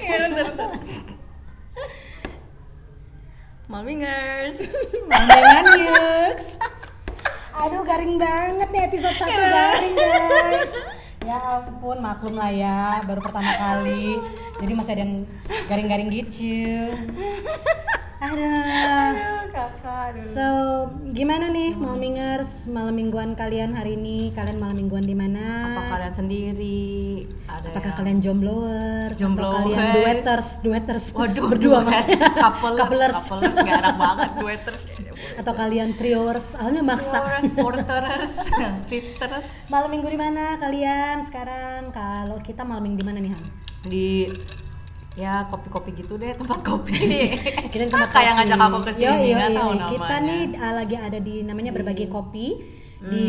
Iya, bentar, bentar. Malmingers. Mandengan Yux. Aduh garing banget nih episode 1 garing guys. Ya ampun maklum lah ya baru pertama kali. Jadi masih ada yang garing-garing gitu. Aduh. Aduh, kakak. Aduh. So, gimana nih Malmingers malam mingguan kalian hari ini? Kalian malam mingguan di mana? Apa kalian sendiri? Ada Apakah yang- kalian jombloers? Jombloers. Atau kalian dueters? Dueters. Waduh, berdua duet. maksudnya. Couple, Couplers. Couplers gak enak banget dueters. Atau kalian trioers? Awalnya maksa. Porterers, fifters. Malam minggu di mana kalian sekarang? Kalau kita malam minggu di mana nih Han? Di ya kopi-kopi gitu deh tempat kopi. Kakak tempat kopi. ngajak aku ke sini yo, nggak yo. Kita nih uh, lagi ada di namanya berbagi kopi di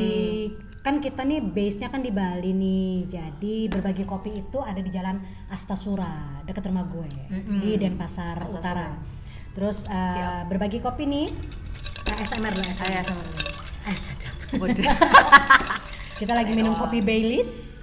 kan kita nih base-nya kan di Bali nih. Jadi berbagi kopi itu ada di Jalan Astasura dekat rumah gue di Denpasar Utara. Terus uh, Siap. berbagi kopi nih ASMR lah ASMR. Bodoh. Kita lagi minum kopi Baileys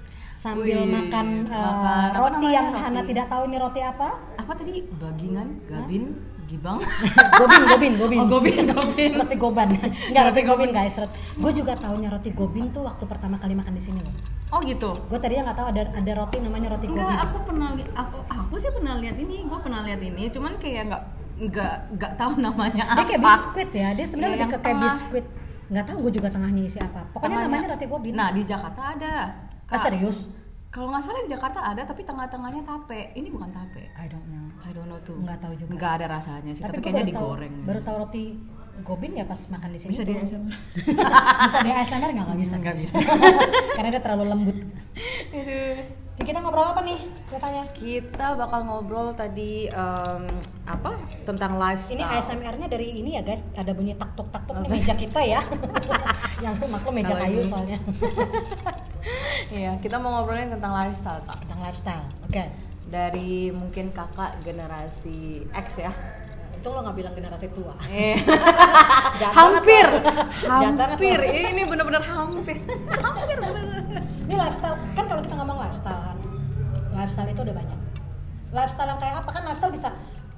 sambil Wih, makan, uh, makan roti namanya, yang roti? Hana tidak tahu ini roti apa. Apa tadi? Bagingan, gabin, gibang. gobin, gobin, gobin. Oh, gobin, gobin. roti goban. Enggak roti gobin guys. Gue juga taunya roti gobin tuh waktu pertama kali makan di sini loh. Oh gitu. Gue tadinya nggak tahu ada ada roti namanya roti Enggak, gobin. aku pernah li- aku aku sih pernah lihat ini, gue pernah lihat ini, cuman kayak nggak nggak nggak tahu namanya Dia apa. kayak biskuit ya. Dia sebenarnya lebih ke kayak biskuit. Nggak tahu gue juga tengahnya isi apa. Pokoknya Tengahnya- namanya roti gobin. Nah di Jakarta ada. Ah, Kak, serius? Kalau nggak salah di Jakarta ada, tapi tengah-tengahnya tape. Ini bukan tape. I don't know. I don't know tuh. Nggak tahu juga. Nggak ada rasanya sih, tapi, gua kayaknya baru tahu- digoreng. Baru tahu roti gobin ya pas makan di sini. Bisa di. ASMR. bisa di ASMR nggak nggak bisa Nggak bisa. Karena dia terlalu lembut. Aduh. Jadi kita ngobrol apa nih ceritanya? Kita bakal ngobrol tadi em, apa tentang lifestyle. Ini ASMR-nya dari ini ya guys, ada bunyi tak tuk tak tuk nih meja kita ya. yang maklum meja kayu soalnya. Iya, kita mau ngobrolin tentang lifestyle, Kak. Tentang lifestyle. Oke. Dari mungkin kakak generasi X ya. Itu lo nggak bilang generasi tua. Eh, hampir, hampir. Ini bener-bener hampir. hampir bener. Ini lifestyle kan kalau kita ngomong lifestyle kan, lifestyle itu udah banyak. Lifestyle yang kayak apa kan lifestyle bisa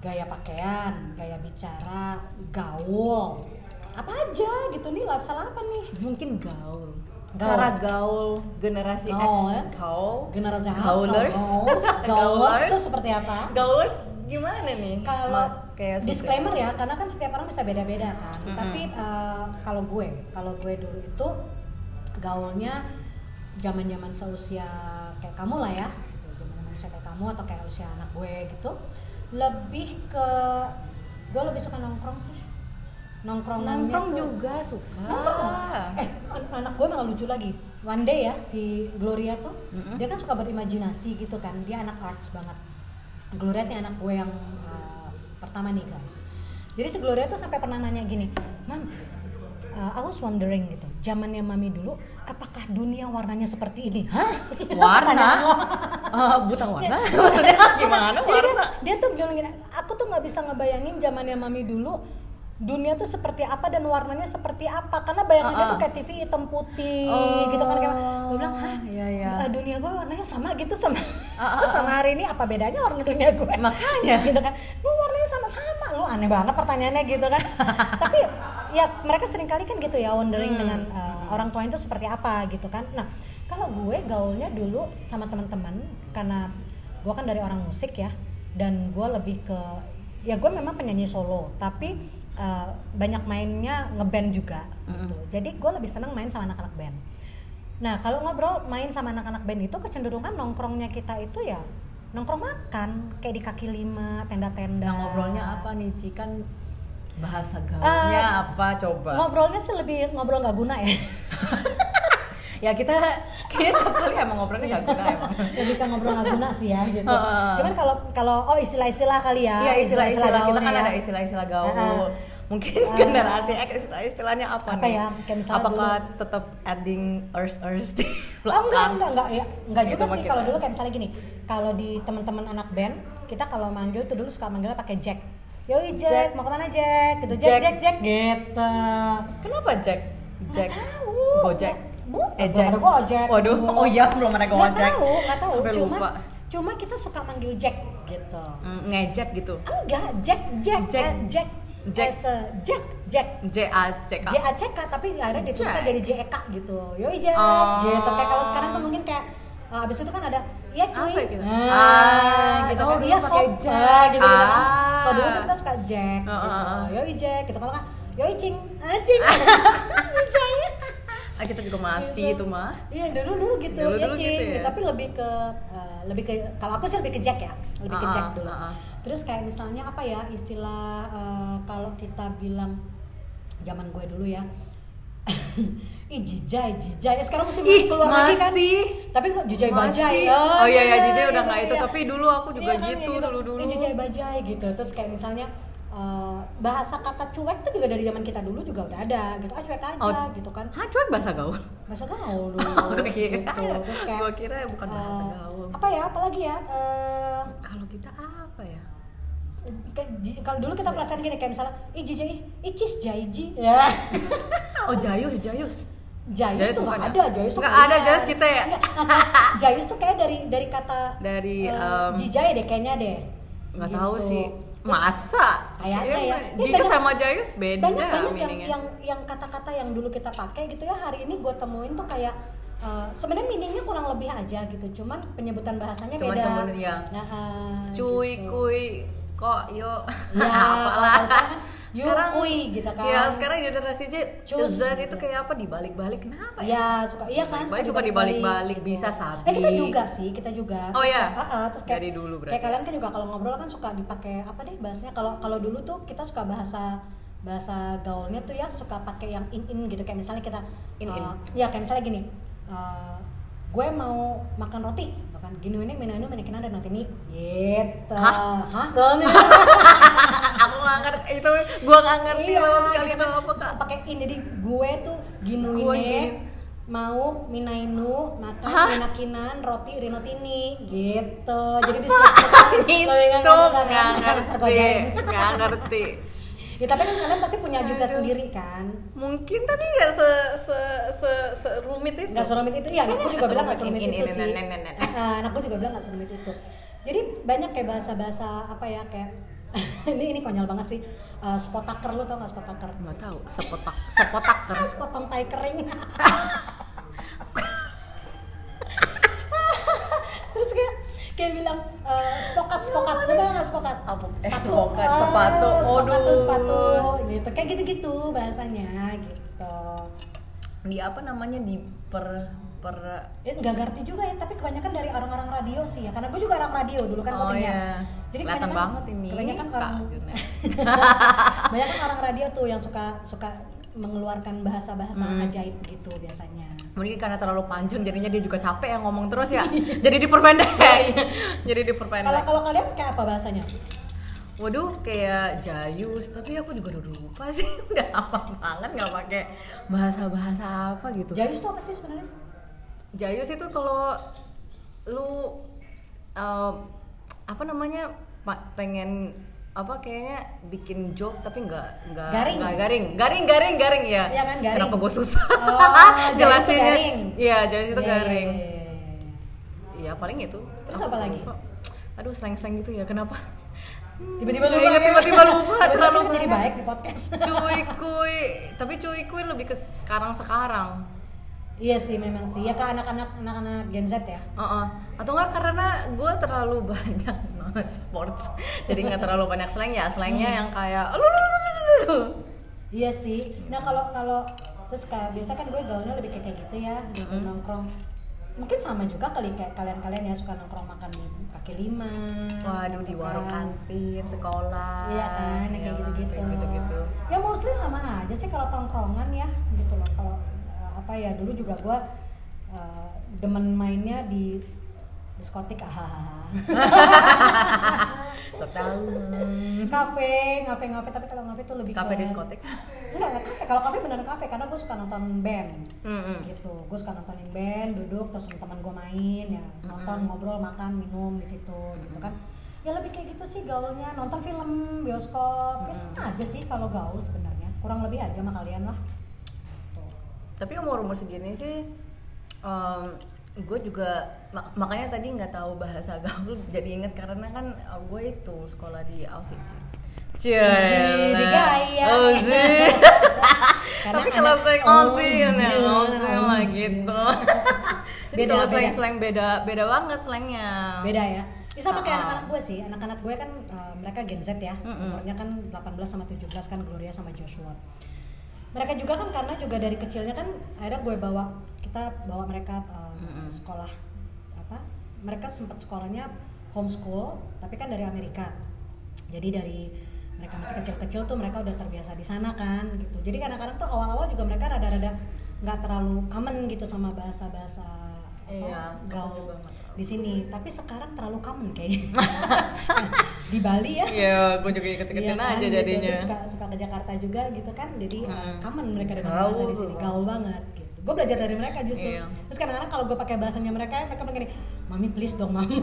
gaya pakaian, gaya bicara, gaul, apa aja gitu nih lifestyle apa nih? Mungkin gaul. Gaul. Cara gaul generasi Gaul, X. ya? Gaul. Generasi Gaulers. gaulers, gaulers itu seperti apa? Gaulers gimana nih? Kalau kayak disclaimer ya, karena kan setiap orang bisa beda-beda kan. Mm-mm. Tapi eh, kalau gue, kalau gue dulu itu gaulnya zaman-zaman seusia kayak kamu lah ya, gitu. zaman-zaman usia kayak kamu atau kayak usia anak gue gitu, lebih ke gue lebih suka nongkrong sih. Nongkrongannya nongkrong tuh- juga suka. Nongkrong. Eh, an- anak gue malah lucu lagi. One day ya si Gloria tuh, Mm-mm. dia kan suka berimajinasi gitu kan. Dia anak arts banget. Gloria nih anak gue yang uh, pertama nih guys. Jadi si Gloria tuh sampai pernah nanya gini, Mam, uh, I was wondering gitu, zamannya mami dulu, apakah dunia warnanya seperti ini? Hah? Warna? Eh, buta warna? Maksudnya gimana Jadi dia, warna? dia tuh bilang gini, aku tuh nggak bisa ngebayangin zamannya mami dulu dunia tuh seperti apa dan warnanya seperti apa karena bayangannya Uh-uh. tuh kayak TV hitam putih Oh, gitu kan kayak gue bilang hah iya, iya. eh, dunia gue warnanya sama gitu sama Uh-uh. sama hari ini apa bedanya warna dunia gue Makanya. gitu kan lu warnanya sama-sama lu aneh banget pertanyaannya gitu kan tapi ya mereka sering kali kan gitu ya wondering Hmm. dengan uh, orang tua itu seperti apa gitu kan nah kalau gue gaulnya dulu sama teman-teman karena gue kan dari orang musik ya dan gue lebih ke ya gue memang penyanyi solo tapi uh, banyak mainnya ngeband juga gitu. jadi gue lebih seneng main sama anak-anak band Nah, kalau ngobrol main sama anak-anak band itu kecenderungan nongkrongnya kita itu ya nongkrong makan kayak di kaki lima, tenda-tenda. Nah ngobrolnya apa nih Ci? Kan bahasa gaulnya Eh, apa coba? Ngobrolnya sih lebih ngobrol nggak guna ya. ya kita kayaknya setiap kali emang ngobrolnya gak guna emang lebih ke ngobrol nggak guna sih ya gitu. Heeh. Cuman kalau kalau oh istilah-istilah kali ya. Iya istilah-istilah kita kan ya. ada istilah-istilah gaul. Heeh. Mungkin generasi X istilah-istilahnya apa, Apa nih? ya? Kayak misalnya Apakah tetap adding ers ers di Oh enggak, belakang? enggak, enggak, ya, enggak Gitu juga sih kita. kalau dulu kayak misalnya gini kalau di teman-teman anak band kita kalau manggil tuh dulu suka manggilnya pakai Jack Yoi Jack, Jack. mau ke mana Jack? Gitu Jack, Jack. Jack, Jack, gitu Kenapa Jack? Jack. tahu. Gojek. Bu, Ejek. belum ada Gojek. Waduh, Bu. oh iya, belum ada Gojek. Nggak tahu, nggak tahu. Sampai cuma, lupa. cuma kita suka manggil Jack gitu. Mm, ngejek gitu Enggak, Jack, Jack, Jack. eh, Jack, Jack. as a Jack, Jack. J A C K J A C K tapi akhirnya ditulisnya Jack. jadi J E K gitu. Yoi Jack, Oh. gitu. Kayak kalau sekarang tuh mungkin kayak uh, abis itu kan ada Iya cuy, Apa gitu? Nah, Ah, gitu oh, kan. Iya pakai Jack. Ah, gitu, gitu kan. Ah. Kalau dulu tuh kita suka Jack, Oh, gitu. oh, oh. Yoi Jack, gitu. Kalau kan Yoi Cing, anjing. ah kita juga masih itu mah Iya dulu dulu gitu, Dulu- ya dulu cing. gitu ya? Tapi lebih ke uh, lebih ke kalau aku sih lebih ke Jack ya, lebih ke Ah, Jack ah, dulu. ah, ah. Terus kayak misalnya apa ya istilah uh, kalau kita bilang zaman gue dulu ya. Ih jijai, jijai. Ya, sekarang musim Ih, keluar lagi kan. masih. Tapi kok jijai bajai. Masih. ya, Oh iya, iya, iya, jijai udah gitu, nggak itu. iya. Tapi dulu aku juga Iya kan, gitu, ya dulu-dulu. Ih, jijai bajai gitu. Terus kayak misalnya uh, bahasa kata cuek tuh juga dari zaman kita dulu juga udah ada gitu. Ah cuek aja Oh. gitu kan. Hah, cuek bahasa gaul. Bahasa gaul dulu. Oh, kira. gitu. Terus kayak Gue kira bukan bahasa Eh, gaul. apa ya apalagi ya Eh, Kalau kita apa ya? kalau dulu kita pelajaran gini kayak misalnya ih icis jaiji ya Oh, Jayus, Jayus. jayus Jayus tuh nggak ya? ada jayus tuh Nggak nggak ada, jayus kita ya? Jayus tuh kayak dari dari kata Dari, eh, em, jijai deh kayaknya deh Nggak Gitu. tahu sih. Masa? Kayaknya ya. Ini Jika banyak- sama Jayus beda banyak banyak yang yang yang kata-kata yang dulu kita pakai gitu ya hari ini gue temuin tuh kayak eh, sebenarnya meaningnya kurang lebih aja gitu cuman penyebutan bahasanya Cuman- beda cuman, ya. nah, Cuy, gitu. kuy, kok, yo. Ya, Apalah. Sekarang yuk, kuy, gitu kan. Ya, sekarang generasi Z, Cus, gitu. itu kayak apa dibalik-balik kenapa ya? Ya suka iya kan Balik-balik, suka dibalik-balik, bisa sabi. Eh kita juga sih, kita juga. Oh, kayak- ah, ah, terus kayak, Dari dulu berarti. Kayak kalian kan juga kalau ngobrol kan suka dipakai apa deh bahasanya kalau kalau dulu tuh kita suka bahasa bahasa gaulnya tuh ya suka pakai yang in in gitu kayak misalnya kita In-in. eh, ya kayak misalnya gini eh, gue mau makan roti gitu kan gini ini minanu menekin ada nanti nih gitu Hah? hah Tuh, nih. Aku nggak ngerti itu, gua nggak ngerti Iya, sama sekali gitu itu apa kak. pakai in jadi gue tuh Gue gini. ginuine mau minainu makan Hah? minakinan roti rinotini gitu jadi di Itu nggak ngerti, nggak ngerti. Ya tapi kan kalian pasti punya juga Aduh. sendiri kan. Mungkin tapi nggak se se se se rumit itu. nggak serumit itu ya anakku juga bilang nggak serumit serumit itu sih. anakku juga bilang nggak serumit itu. Jadi banyak kayak bahasa-bahasa apa ya kayak ini ini konyol banget sih. Eh, spotaker lu tau nggak spotaker? Nggak tahu, sepotak sepotak terus. potong tai kering. Terus kayak kayak bilang eh, spokat spokat tau nggak spokat Apa? Eh, spokat, sepatu. Ah, tuh Aduh. sepatu gitu. Kayak gitu gitu bahasanya gitu. Di apa namanya? Di per per ya nggak ngerti juga ya tapi kebanyakan dari orang-orang radio sih ya. Karena gue juga orang radio dulu kan Oh, iya. jadi Kelihatan kebanyakan banget ini, kebanyakan orang banyak kan orang radio tuh yang suka suka mengeluarkan bahasa-bahasa Hmm. ajaib gitu biasanya Mungkin karena terlalu panjang jadinya dia juga capek ya ngomong terus ya. Jadi diperpendek. Jadi kalau diperpendek. kalau kalian kayak apa bahasanya Waduh, kayak Jayus, tapi aku juga udah lupa sih. Udah lama banget nggak pakai bahasa-bahasa apa gitu. Jayus tuh apa sih sebenarnya Jayus itu kalau lu eh, apa namanya pengen apa kayaknya bikin joke tapi nggak nggak Garing. garing. Garing garing garing ya. Iya kan, garing. kenapa gue susah? Oh, jelasinnya iya Jayus itu garing. iya, iya paling itu. Terus Aku apa lagi? lupa. aduh slang slang gitu ya kenapa? Tiba-tiba Nggak lupa. inget, ya. tiba-tiba lupa terlalu jadi baik di podcast. Cuy kuy tapi cuy kuy lebih ke sekarang sekarang iya sih memang sih ya ke anak-anak anak-anak Gen Z ya Uh-uh. Atau enggak karena gue terlalu banyak nonton sports Jadi nggak terlalu banyak slang ya Slangnya yang kayak Iya sih. Nah kalau kalau terus kayak biasa kan gue gaulnya lebih kayak gitu ya, gitu Mm-mm. nongkrong. Mungkin sama juga kali kayak kalian-kalian ya suka nongkrong makan di kaki lima. Waduh di gitu warung kan. kantin, sekolah Iya kan, kayak Iya, gitu-gitu. gitu-gitu. Ya mostly sama aja sih kalau tongkrongan ya, gitu loh. Kalau apa ya dulu juga gue eh, demen mainnya di diskotik ah Ketahuan kafe kafe kafe tapi kalau kafe tuh lebih Kafe ke diskotik? Enggak enggak kafe. Kalau kafe beneran kafe karena gue suka nonton band. Mm-mm. gitu. Gue suka nontonin band duduk terus teman gue main ya. Nonton ngobrol makan minum di situ gitu kan. Ya lebih kayak gitu sih gaulnya. Nonton film bioskop. Ya sama aja sih kalau gaul sebenarnya. Kurang lebih aja sama kalian lah Tapi umur-umur segini sih gue juga mak- makanya tadi nggak tahu bahasa gaul jadi inget karena kan uh, gue itu sekolah di Aussie Cie. Uzi. Karena Tapi kalau slang Aussie ya Uzi, Aussie lah gitu. Jadi Beda, kalau beda. slang-slang beda beda banget slangnya. beda ya Ya, sama kayak anak-anak gue sih anak-anak gue kan uh, mereka Gen Z ya umurnya kan 18 sama 17 kan Gloria sama Joshua mereka juga kan karena juga dari kecilnya kan akhirnya gue bawa kita bawa mereka uh, Mm-mm. sekolah apa mereka sempat sekolahnya homeschool tapi kan dari Amerika jadi dari mereka masih kecil-kecil tuh mereka udah terbiasa di sana kan gitu jadi kadang-kadang tuh awal-awal juga mereka rada-rada nggak terlalu common gitu sama bahasa-bahasa Iya, gaul. Di sini. Tapi sekarang terlalu common kayaknya. Di Bali ya. Iya, gue juga ikut-ikutin Iya kan, aja gitu. jadinya. Terus suka suka ke Jakarta juga gitu kan. Jadi Hmm. common mereka dengan Gaul bahasa di sini. Gaul banget gitu. Gue belajar dari mereka justru. Iya. terus kadang-kadang kalau gue pakai bahasanya mereka mereka begini mami please dong mami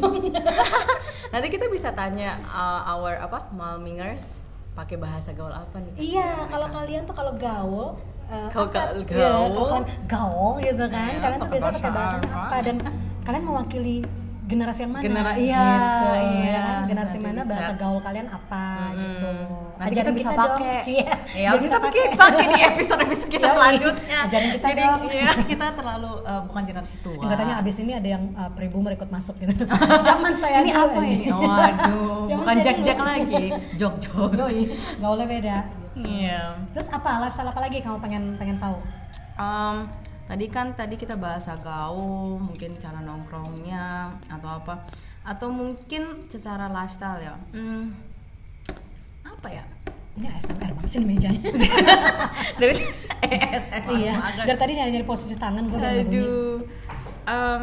Nanti kita bisa tanya uh, our apa Malmingers pakai bahasa gaul apa nih? iya kalau kalian tuh kalau gaul uh, ga- iya, gaul. kalau kalian gaul gitu kan. Iya, kalian tuh pakai biasa pakai bahasa apa? dan kalian mewakili generasi yang mana Genera- gitu, iya, ya iya. kan? generasi Nanti mana bahasa gaul kalian apa Mm-mm. gitu Nanti kita bisa pakai. Iya, Ya, kita pakai pakai. di episode-episode kita selanjutnya. Ajarin kita Jadi dong. ya, kita terlalu uh, bukan generasi tua. Katanya abis ini ada yang uh, pre-boomer ikut masuk gitu. Zaman saya ini apa ini? Oh, waduh, bukan jak-jak lagi, jok-jok. Yoi, gaulnya beda. Iya. Terus apa lifestyle apa lagi kamu pengen pengen tahu? Um, tadi kan tadi kita bahasa gaul, mungkin cara nongkrongnya atau apa, atau mungkin secara lifestyle ya. Hmm, apa ya? Ini ASMR banget sih mejanya. Dari ASMR iya. Dari tadi nyari-nyari posisi tangan gue. Aduh. Um,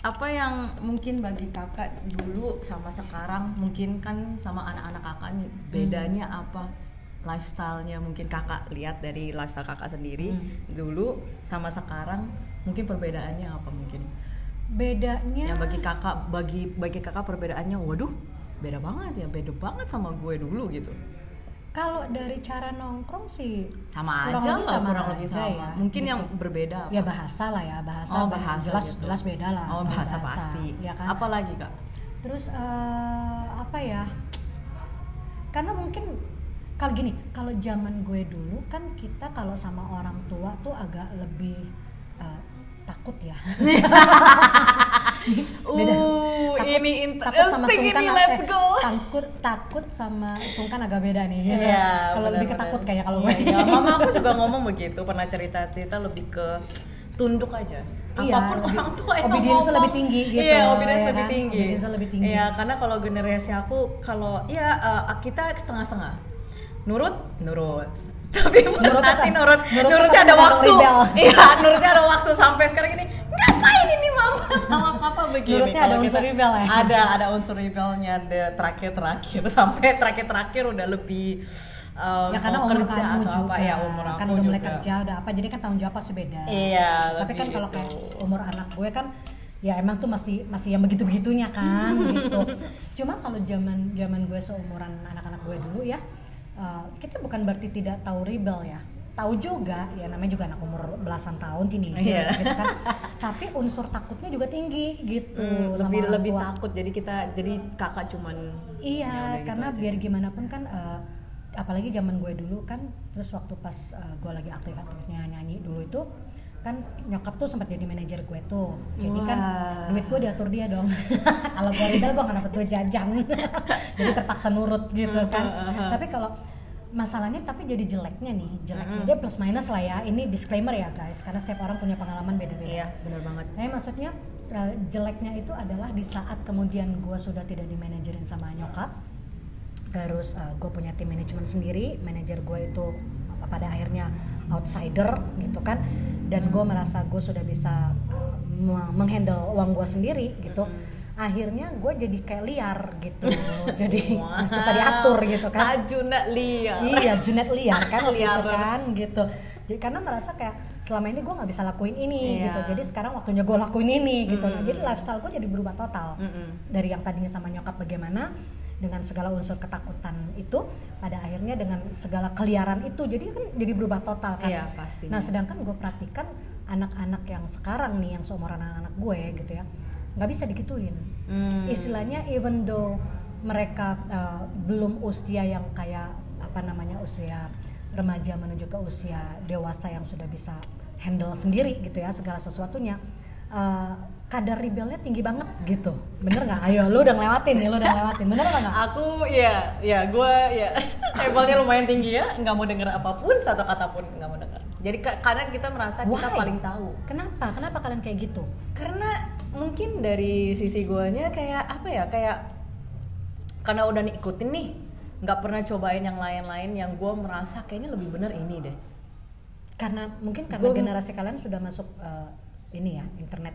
apa yang mungkin bagi kakak dulu sama sekarang mungkin kan sama anak-anak kakak nih bedanya apa lifestyle-nya mungkin kakak lihat dari lifestyle kakak sendiri Hmm. dulu sama sekarang mungkin perbedaannya apa mungkin Bedanya yang bagi kakak bagi bagi kakak perbedaannya waduh beda banget ya beda banget sama gue dulu gitu kalau dari cara nongkrong sih sama Kurang aja lebih sama kurang lebih sama ya, mungkin gitu. yang berbeda apa? ya bahasa lah ya bahasa, Oh, bah- bahasa jelas gitu. jelas beda lah. oh bahasa, pasti ya kan. apalagi kak Terus eh, apa ya? Karena mungkin kalau gini, kalau zaman gue dulu kan kita kalau sama orang tua tuh agak lebih eh, takut ya. Beda. Uh, Takut- ini takut sama sungkan ini, eh, let's go. takut takut sama sungkan agak beda nih gitu. Iya, kalau lebih ketakut kayak kalau Iya, gue iya. mama aku juga ngomong begitu, pernah cerita-cerita lebih ke tunduk aja. Iya, Apa pun lebih- orang tua yang obedience ngomong. lebih tinggi gitu, Iya, obedience ya lebih kan? tinggi. Obedience lebih tinggi. Iya, karena kalau generasi aku kalau ya eh, kita setengah-setengah. Nurut, nurut. Tapi Nurut nurut nanti nurut, nurut nurutnya ada waktu. Iya, nurutnya ada waktu sampai sekarang ini. Ngapain ini mama sama papa begini? Nurutnya ada unsur rebel ya? Ada, ada unsur rebelnya ada terakhir-terakhir sampai terakhir-terakhir udah lebih um, ya karena umur kerja kamu atau juga apa ya umur aku kan udah mulai kerja udah apa jadi kan tanggung jawab pasti beda Iya, tapi kan kalau itu. kayak umur anak gue kan ya emang tuh masih masih yang begitu begitunya kan gitu cuma kalau zaman zaman gue seumuran anak-anak gue dulu ya eh, kita bukan berarti tidak tahu rebel ya tahu juga ya namanya juga anak umur belasan tahun teenagers Iya. gitu kan tapi unsur takutnya juga tinggi gitu Hmm, sama lebih orang lebih tua. takut jadi kita jadi kakak cuman ya Iya, udah gitu karena aja. biar gimana pun kan eh, apalagi zaman gue dulu kan terus waktu pas eh, gue lagi aktif-aktifnya nyanyi dulu itu kan nyokap tuh sempat jadi manajer gue tuh. Jadi kan Wah. duit gue diatur dia dong. Kalau gue rebel gue gak dapet duit jajan. Jadi terpaksa nurut gitu kan. tapi kalau masalahnya tapi jadi jeleknya nih jeleknya dia plus minus lah ya. Ini disclaimer ya guys karena setiap orang punya pengalaman beda-beda. Iya benar banget. Nah, maksudnya eh, jeleknya itu adalah di saat kemudian gue sudah tidak dimanajerin sama nyokap, terus gue punya tim manajemen sendiri, manajer gue itu pada akhirnya outsider gitu kan, dan gue merasa gue sudah bisa eh, me- menghandle uang gue sendiri gitu. Akhirnya gue jadi kayak liar gitu, jadi Wah. susah diatur gitu kan. Tajuna liar. Iya Junet liar kan Liar. kan gitu. Jadi karena merasa kayak selama ini gue nggak bisa lakuin ini Iya. gitu. Jadi sekarang waktunya gue lakuin ini gitu. Nah jadi lifestyle gue jadi berubah total. Mm-mm. dari yang tadinya sama nyokap bagaimana dengan segala unsur ketakutan itu pada akhirnya dengan segala keliaran itu jadi kan jadi berubah total kan Iya, pasti. nah sedangkan gue perhatikan anak-anak yang sekarang nih yang seumuran anak-anak gue gitu ya nggak bisa digituin Hmm. istilahnya even though mereka uh, belum usia yang kayak apa namanya usia remaja menuju ke usia dewasa yang sudah bisa handle sendiri gitu ya segala sesuatunya uh, kadar rebelnya tinggi banget gitu. Bener nggak? Ayo lu udah ngelewatin nih lu udah ngelewatin. Bener nggak Aku ya, ya gue ya. Levelnya lumayan tinggi ya, nggak mau denger apa pun satu kata pun nggak mau denger. Jadi ka- kadang kita merasa kita Why? paling tahu. kenapa? Kenapa kalian kayak gitu? Karena mungkin dari sisi guanya kayak apa ya, kayak karena udah ngikutin nih, nggak pernah cobain yang lain-lain yang gue merasa kayaknya lebih bener ini deh. karena mungkin karena Gua- generasi kalian sudah masuk uh, ini ya internet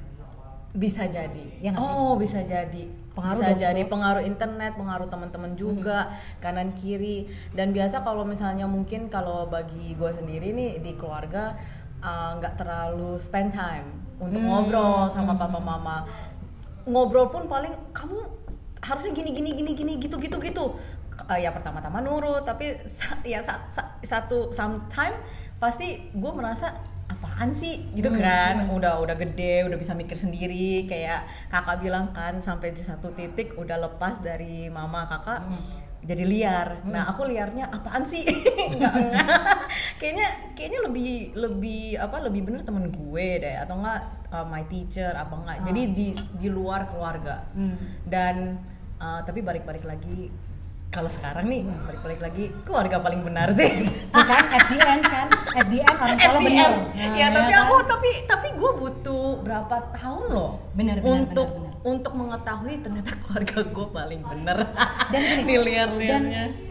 Bisa jadi. Ya sih? oh, bisa jadi. Pengaruh bisa dong, jadi Bro. pengaruh internet, pengaruh teman-teman juga kanan kiri. Dan biasa kalau misalnya mungkin kalau bagi gue sendiri nih di keluarga uh, nggak terlalu spend time untuk Hmm. ngobrol sama papa mama. Ngobrol pun paling kamu harusnya gini gini gini gini gitu gitu gitu. Uh, ya pertama-tama nurut, tapi sa- ya sa- sa- satu sometime pasti gue merasa apaan sih? Gitu Hmm, kan. udah udah gede udah bisa mikir sendiri. Kayak kakak bilang kan sampai di satu titik udah lepas dari mama kakak Hmm. jadi liar. Nah aku liarnya apaan sih? Nggak- nggak. kayaknya kayaknya lebih lebih apa lebih bener temen gue deh. Atau enggak uh, my teacher apa enggak jadi Ah. di di luar keluarga. Hmm. dan uh, tapi balik-balik lagi kalau sekarang nih Hmm. balik-balik lagi keluarga paling benar sih Tuh kan at the end kan at the end orang bener end. Nah, ya tapi kan? aku tapi tapi gue butuh berapa tahun loh Benar, benar, untuk benar, benar. untuk mengetahui ternyata keluarga gue paling bener dan gini di dan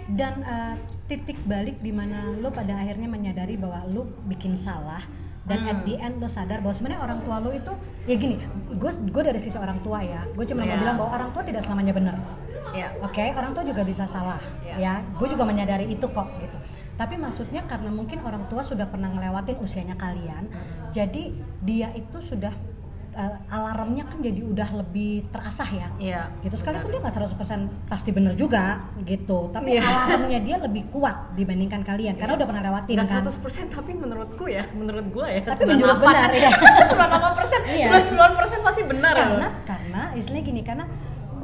dan uh, titik balik di mana lo pada akhirnya menyadari bahwa lo bikin salah dan Hmm. at the end lo sadar bahwa sebenarnya orang tua lo itu ya gini gue gue dari sisi orang tua ya gue cuma mau Iya. bilang bahwa orang tua tidak selamanya benar ya Oke, orang tua juga bisa salah, Iya. ya. Gue juga menyadari itu kok, gitu. Tapi maksudnya karena mungkin orang tua sudah pernah ngelewatin usianya kalian, jadi dia itu sudah eh, alarmnya kan jadi udah lebih terasah ya. Iya, Gitu sekalipun dia benar. nggak 100% pasti bener juga, gitu. Tapi Iya. alarmnya dia lebih kuat dibandingkan kalian, karena udah pernah lewatin nggak kan. 100% tapi menurutku ya menurut gue ya Tapi menjurus benar ya. 98 persen Iya. 99 persen pasti benar karena karena istilahnya gini karena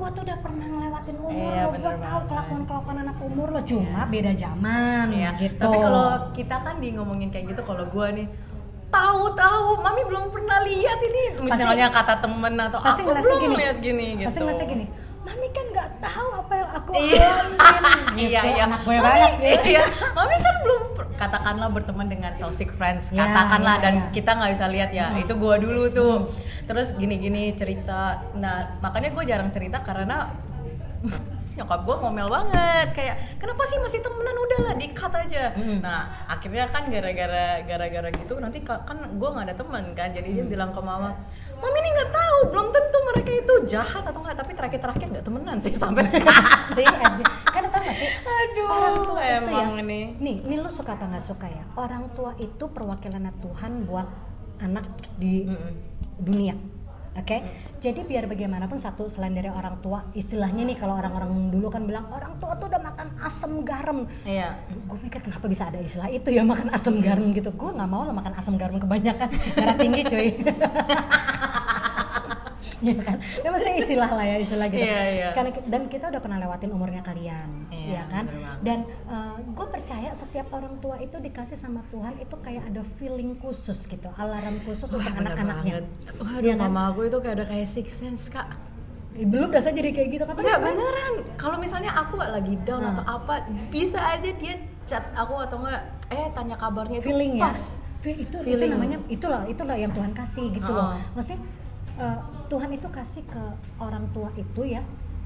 gua tuh udah pernah ngelewatin umur Iya, lo, gua tahu kelakuan kelakuan anak umur lo cuma beda zaman Iya, gitu. tapi kalau kita kan di ngomongin kayak gitu kalau gue nih tahu tahu mami belum pernah lihat ini. Misalnya kata temen atau pasti aku belum gini, lihat gini gitu. pasti ngerasa gini mami kan nggak tahu apa yang aku Iya. alamin. Gitu. iya. iya anak gue Mami- banget gitu. iya. Mami kan belum katakanlah berteman dengan toxic friends Ya, katakanlah ya, dan ya. kita nggak bisa lihat ya Hmm. itu gua dulu tuh terus gini-gini cerita nah makanya gue jarang cerita karena nyokap gue ngomel banget kayak kenapa sih masih temenan udahlah di cut aja Hmm. nah akhirnya kan gara-gara gara-gara gitu nanti ka- kan gue nggak ada teman kan jadi dia bilang ke mama mami ini nggak tahu belum tentu mereka itu jahat atau enggak tapi terakhir-terakhir nggak temenan sih sampai sih kan tau gak sih? Aduh, orang tua itu ya. emang ini. nih ini lo suka apa nggak suka ya? Orang tua itu perwakilan Tuhan buat anak di Mm-mm. dunia oke? Jadi biar bagaimanapun satu selain dari orang tua istilahnya nih kalau orang-orang dulu kan bilang orang tua tuh udah makan asam garam. Iya. Gue mikir kenapa bisa ada istilah itu ya makan asam garam? Gitu. Gue nggak mau lo makan asam garam kebanyakan. Darah tinggi cuy Iya kan, ya maksudnya istilah lah ya istilah gitu. Iya, iya. Karena dan kita udah pernah lewatin umurnya kalian, Iya, ya kan. bener banget. Dan gue percaya setiap orang tua itu dikasih sama Tuhan itu kayak ada feeling khusus gitu, alarm khusus Wah, untuk anak-anaknya. Waduh, Iya kan? mama aku itu kayak ada kayak six sense kak. Eh, Belum dasar jadi kayak gitu kan? Enggak beneran. Kalau misalnya aku lagi down Nah. atau apa, bisa aja dia chat aku atau enggak eh tanya kabarnya itu feeling ya pas. Fe- itu itu Feeling. namanya itulah itulah yang Tuhan kasih gitu loh Heeh. maksudnya eh, Tuhan itu kasih ke orang tua itu ya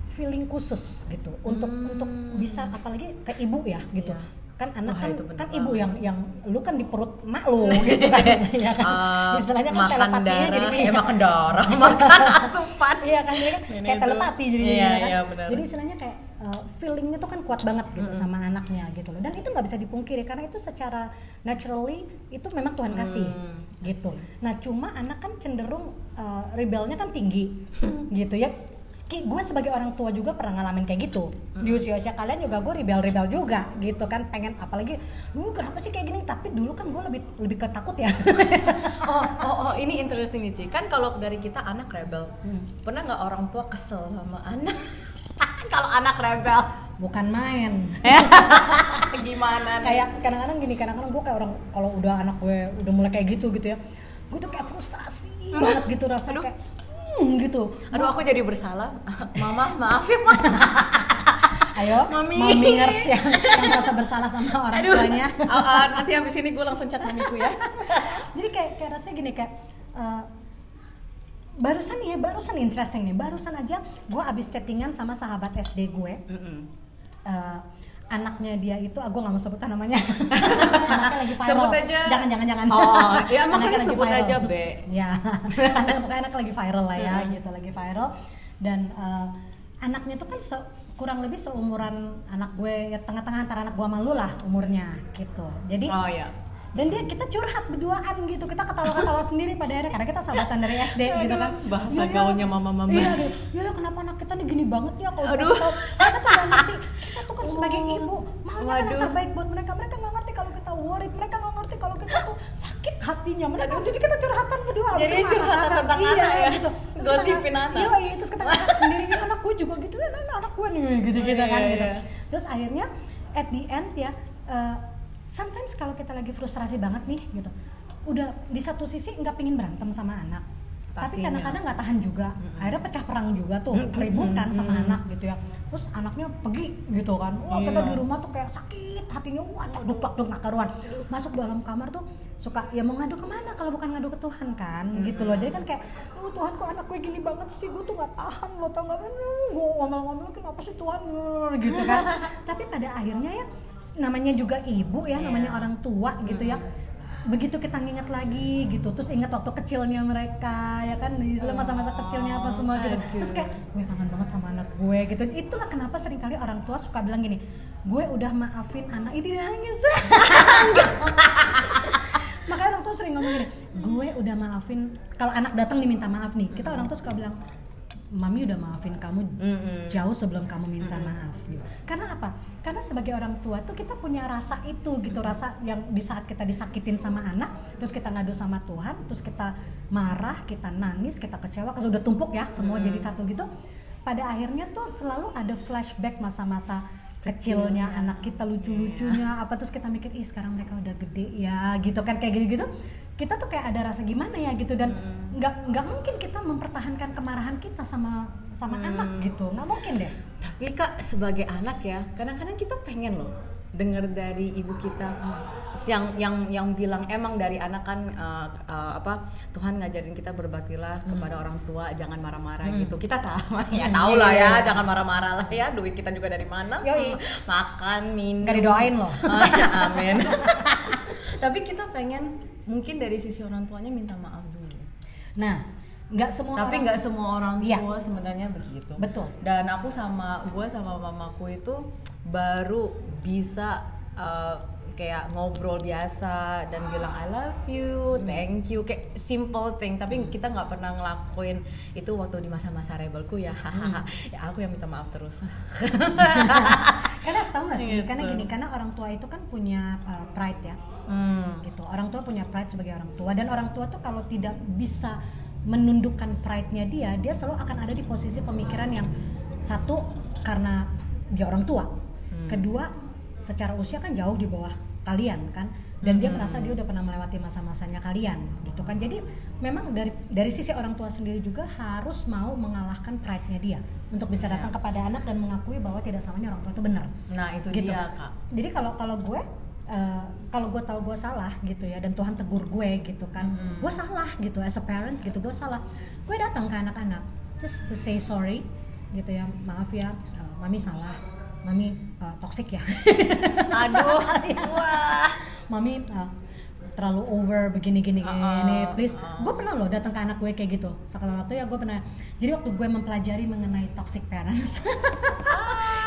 feeling khusus gitu. Untuk Hmm. untuk bisa apalagi ke ibu ya gitu. Iya. kan anak Wah, kan kan ibu yang yang lu kan di perut mak lu gitu kan. Ya kan? Eh, istilahnya kan makan telepatinya darah, jadi eh, makan darah, makan asupan. iya kan jadi kan kayak telepati jadi Iya, kan. iya, jadi istilahnya kayak uh, feelingnya tuh kan kuat banget gitu sama anaknya gitu loh. Dan itu nggak bisa dipungkiri karena itu secara naturally itu memang Tuhan kasih Hmm, gitu. nah cuma anak kan cenderung uh, rebelnya kan tinggi gitu ya. Gue sebagai orang tua juga pernah ngalamin kayak gitu. Di usia usia kalian juga gue rebel rebel juga gitu kan pengen apalagi lu kenapa sih kayak gini? Tapi dulu kan gue lebih lebih ketakut ya. Oh, oh, oh, ini interesting nih, Ci. Kan kalau dari kita anak rebel, Hmm. pernah nggak orang tua kesel sama anak? kalau anak rebel, bukan main gimana? nih? kayak kadang-kadang gini kadang-kadang gue kayak orang kalau udah anak gue udah mulai kayak gitu gitu ya gue tuh kayak frustrasi banget gitu rasanya Aduh. kayak hmm, gitu Aduh, aku jadi bersalah. Mama, maaf ya, Ma. ayo Mami. mamingers yang yang merasa bersalah sama orang Aduh, tuanya Ah, ah, nanti habis ini gue langsung chat mamiku ya. jadi kayak kayak rasanya gini kayak eh, barusan nih ya barusan interesting nih barusan aja gue abis chattingan sama sahabat SD gue Mm-mm. eh, anaknya dia itu aku nggak mau sebutan namanya anaknya lagi viral Sebut aja. jangan jangan jangan Oh, ya, Anaknya makanya lagi sebut viral. aja, Be. ya anak pokoknya anak lagi viral lah ya gitu lagi viral dan eh, anaknya tuh kan se- kurang lebih seumuran anak gue ya tengah-tengah antara anak gue sama lu lah umurnya gitu jadi Oh ya. Dan dia kita curhat berduaan gitu kita ketawa-ketawa sendiri pada akhirnya karena kita sahabatan dari SD gitu kan Aduh, bahasa Ya, ya, gaulnya mama-mama. iya iya, ya kenapa anak kita nih gini banget ya kalau Aduh. Aduh. tahu kita tuh nggak ngerti kita tuh kan sebagai Oh. ibu maunya kan yang terbaik buat mereka mereka nggak ngerti kalau kita worried mereka nggak ngerti kalau kita tuh sakit hatinya mereka jadi kita curhatan berdua Jadi curhatan tentang Iya, anak ya? gitu. Gosipin anak. iya iya terus kita sendiri "Ya, anak gue juga gitu ya anak, anak gue nih gitu gitu Oh, kan iya, gitu iya. terus akhirnya at the end ya eh, sometimes kalau kita lagi frustrasi banget nih gitu udah di satu sisi nggak pingin berantem sama anak tapi Pastinya. kadang-kadang nggak tahan juga akhirnya pecah perang juga tuh ribut kan sama anak gitu ya. Terus anaknya pergi gitu kan. Wah kita Iya. di rumah tuh kayak sakit hatinya wah duk duk duk karuan. Masuk dalam kamar tuh suka ya mau ngadu ke mana kalau bukan ngadu ke Tuhan kan? Gitu loh. Jadi kan kayak oh Tuhan kok anak gue gini banget sih gue tuh nggak tahan lo tau nggak? "Hmm, gue ngomel-ngomel kenapa sih Tuhan? Gitu kan. Tapi pada akhirnya ya namanya juga ibu ya namanya Iya. orang tua gitu ya. Begitu kita nginget lagi gitu terus ingat waktu kecilnya mereka ya kan? Di Islam masa-masa kecilnya apa semua gitu. terus kayak gue kangen banget sama anak gue gitu. Itulah kenapa sering kali orang tua suka bilang gini gue udah maafin anak ini nangis. Makanya orang tua sering ngomong gini gue udah maafin kalau anak datang diminta maaf nih kita orang tua suka bilang mami udah maafin kamu jauh sebelum kamu minta maaf gitu. Karena apa? Karena sebagai orang tua tuh kita punya rasa itu gitu, rasa yang di saat kita disakitin sama anak, terus kita ngadu sama Tuhan, terus kita marah, kita nangis, kita kecewa, kalau udah tumpuk ya, semua jadi satu gitu. Pada akhirnya tuh selalu ada flashback masa-masa kecilnya anak kita lucu-lucunya apa terus kita mikir ih sekarang mereka udah gede ya gitu kan kayak gitu-gitu. Kita tuh kayak ada rasa gimana ya gitu dan nggak nggak mungkin kita mempertahankan kemarahan kita sama sama anak gitu. Nggak mungkin deh. Tapi kak sebagai anak ya, kadang-kadang kita pengen loh dengar dari ibu kita yang yang yang bilang emang dari anak kan uh, uh, apa Tuhan ngajarin kita berbaktilah kepada orang tua jangan marah-marah gitu. Kita tahu ya Hmm, tahu iya, lah iya, ya iya. jangan marah-marah lah ya duit kita juga dari mana Yoi. makan minum. Nggak didoain loh. Ah, amin. Tapi kita pengen mungkin dari sisi orang tuanya minta maaf dulu. Nah nggak semua tapi nggak semua orang Iya. tua sebenarnya begitu. Betul. Dan aku sama gue sama mamaku itu baru bisa uh, kayak ngobrol biasa dan bilang I love you, thank you, kayak simple thing. Tapi kita nggak pernah ngelakuin itu waktu di masa-masa rebelku ya, hahaha. Ya aku yang minta maaf terus. karena tahu nggak sih Gitu. karena gini karena orang tua itu kan punya uh, pride ya hmm. gitu orang tua punya pride sebagai orang tua dan orang tua tuh kalau tidak bisa menundukkan pride-nya dia dia selalu akan ada di posisi pemikiran yang satu karena dia orang tua Hmm. kedua secara usia kan jauh di bawah kalian kan dan dia Hmm. merasa dia udah pernah melewati masa-masanya kalian gitu kan jadi memang dari dari sisi orang tua sendiri juga harus mau mengalahkan pride-nya dia untuk bisa datang kepada anak dan mengakui bahwa tidak selamanya orang tua itu benar Nah itu Gitu. dia kak. jadi kalau kalau gue eh, kalau gue tahu gue salah gitu ya dan Tuhan tegur gue gitu kan Mm-mm. gue salah gitu as a parent gitu gue salah gue datang ke anak-anak just to say sorry gitu ya maaf ya eh, mami salah mami eh, toxic ya? Aduh, wah. mami eh, terlalu over begini gini gini Uh-uh, please. uh-uh. gue pernah loh datang ke anak gue kayak gitu. Sekali waktu ya gue pernah. Jadi waktu gue mempelajari mengenai toxic parents.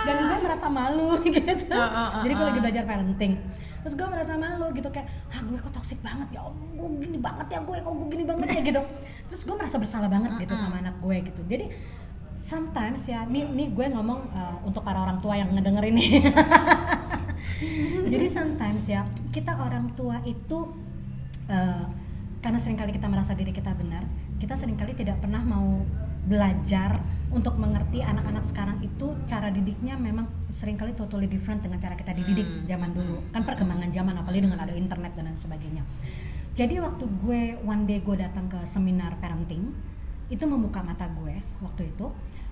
Dan gue merasa malu gitu. Uh-uh, jadi gue lagi belajar parenting. Terus gue merasa malu gitu kayak ah gue kok toxic banget ya? Om gue gini banget ya gue kok gue gini banget ya? Gitu. Terus gue merasa bersalah banget gitu sama anak gue gitu. Jadi sometimes ya nih nih gue ngomong uh, untuk para orang tua yang ngedenger ini jadi sometimes ya kita orang tua itu uh, karena sering kali kita merasa diri kita benar kita sering kali tidak pernah mau belajar untuk mengerti anak-anak sekarang itu cara didiknya memang sering kali totally different dengan cara kita dididik Hmm. zaman dulu. Kan perkembangan zaman apalagi dengan ada internet dan lain sebagainya. Jadi waktu gue one day gue datang ke seminar parenting itu membuka mata gue waktu itu.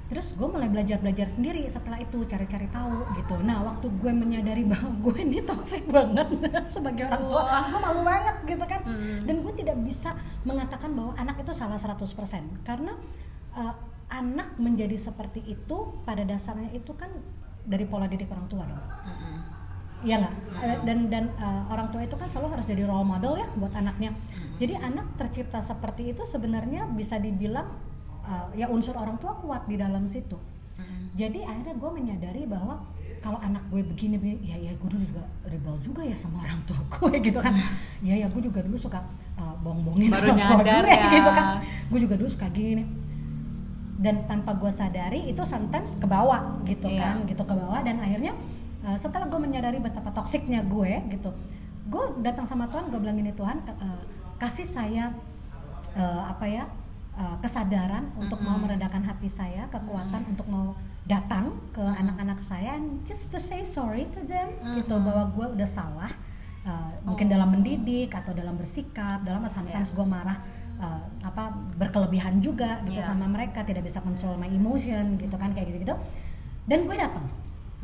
Terus gue mulai belajar belajar sendiri setelah itu cari-cari tahu gitu. Nah waktu gue menyadari bahwa gue ini toxic banget sebagai orang tua gue malu banget gitu kan. Hmm. dan gue tidak bisa mengatakan bahwa anak itu salah 100% karena uh, anak menjadi seperti itu pada dasarnya itu kan dari pola didik orang tua dong. Mm-mm. Iya nggak? Eh, Dan dan uh, orang tua itu kan selalu harus jadi role model ya buat anaknya. Jadi anak tercipta seperti itu sebenarnya bisa dibilang uh, ya unsur orang tua kuat di dalam situ. Jadi akhirnya gue menyadari bahwa kalau anak gue begini, begini ya ya gue dulu juga rebel juga ya sama orang tua gue gitu kan. Ya ya gue juga dulu suka uh, bohong-bohongin Baru orang tua gue ya. gitu kan. Gue juga dulu suka gini. Dan tanpa gue sadari itu sometimes ke bawah gitu Iya. kan, gitu ke bawah dan akhirnya uh, setelah gue menyadari betapa toksiknya gue gitu, gue datang sama Tuhan, gue bilang gini Tuhan uh, kasih saya uh, apa ya uh, kesadaran untuk mau meredakan hati saya, kekuatan untuk mau datang ke anak-anak saya, and just to say sorry to them gitu bahwa gue udah salah, uh, mungkin dalam mendidik atau dalam bersikap, dalam sometimes gue marah uh, apa berkelebihan juga gitu Iya. sama mereka, tidak bisa control my emotion gitu kan kayak gitu-gitu, dan gue datang.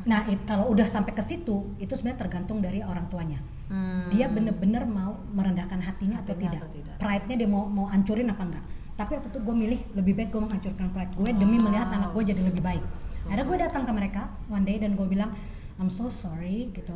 Nah, it- kalau udah sampai ke situ, itu sebenarnya tergantung dari orang tuanya. Hmm. dia bener-bener mau merendahkan hatinya, atau, tidak. atau tidak. pride-nya dia mau mau hancurin apa enggak. Tapi waktu itu gue milih lebih baik gue menghancurkan pride gue demi melihat anak gue jadi lebih baik. So akhirnya gue datang ke mereka one day dan gue bilang I'm so sorry gitu.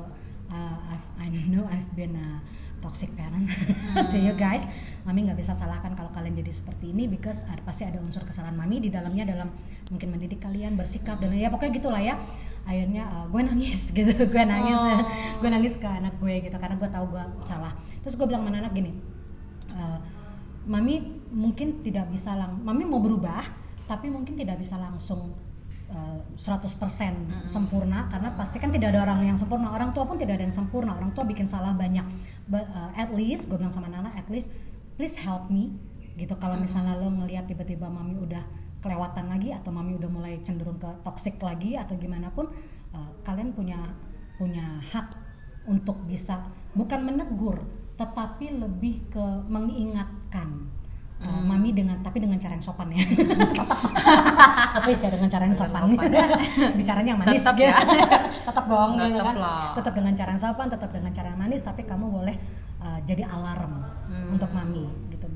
Uh, I've, I know I've been a toxic parent to you guys. Mami nggak bisa salahkan kalau kalian jadi seperti ini because ada, pasti ada unsur kesalahan mami di dalamnya dalam mungkin mendidik kalian bersikap dan ya pokoknya gitulah ya akhirnya uh, gue nangis gitu. Gue nangis. Oh. gue nangis ke anak gue gitu karena gue tahu gue salah. Terus gue bilang sama anak gini "Eh, mami mungkin tidak bisa lang mami mau berubah tapi mungkin tidak bisa langsung eh, 100% sempurna karena pasti kan tidak ada orang yang sempurna. Orang tua pun tidak ada yang sempurna. Orang tua bikin salah banyak. But eh, at least gue bilang sama Nana at least please help me gitu. Kalau misalnya lo ngelihat tiba-tiba mami udah kelewatan lagi atau mami udah mulai cenderung ke toxic lagi atau gimana pun eh, kalian punya punya hak untuk bisa bukan menegur tetapi lebih ke mengingatkan uh, mami dengan tapi dengan cara yang sopan ya please ya dengan cara yang sopan sopan. bicaranya yang manis Tetap gitu. ya. tetap dong gitu Tetap kan lah. tetap dengan cara yang sopan tetap dengan cara yang manis tapi kamu boleh uh, jadi alarm Hmm. untuk mami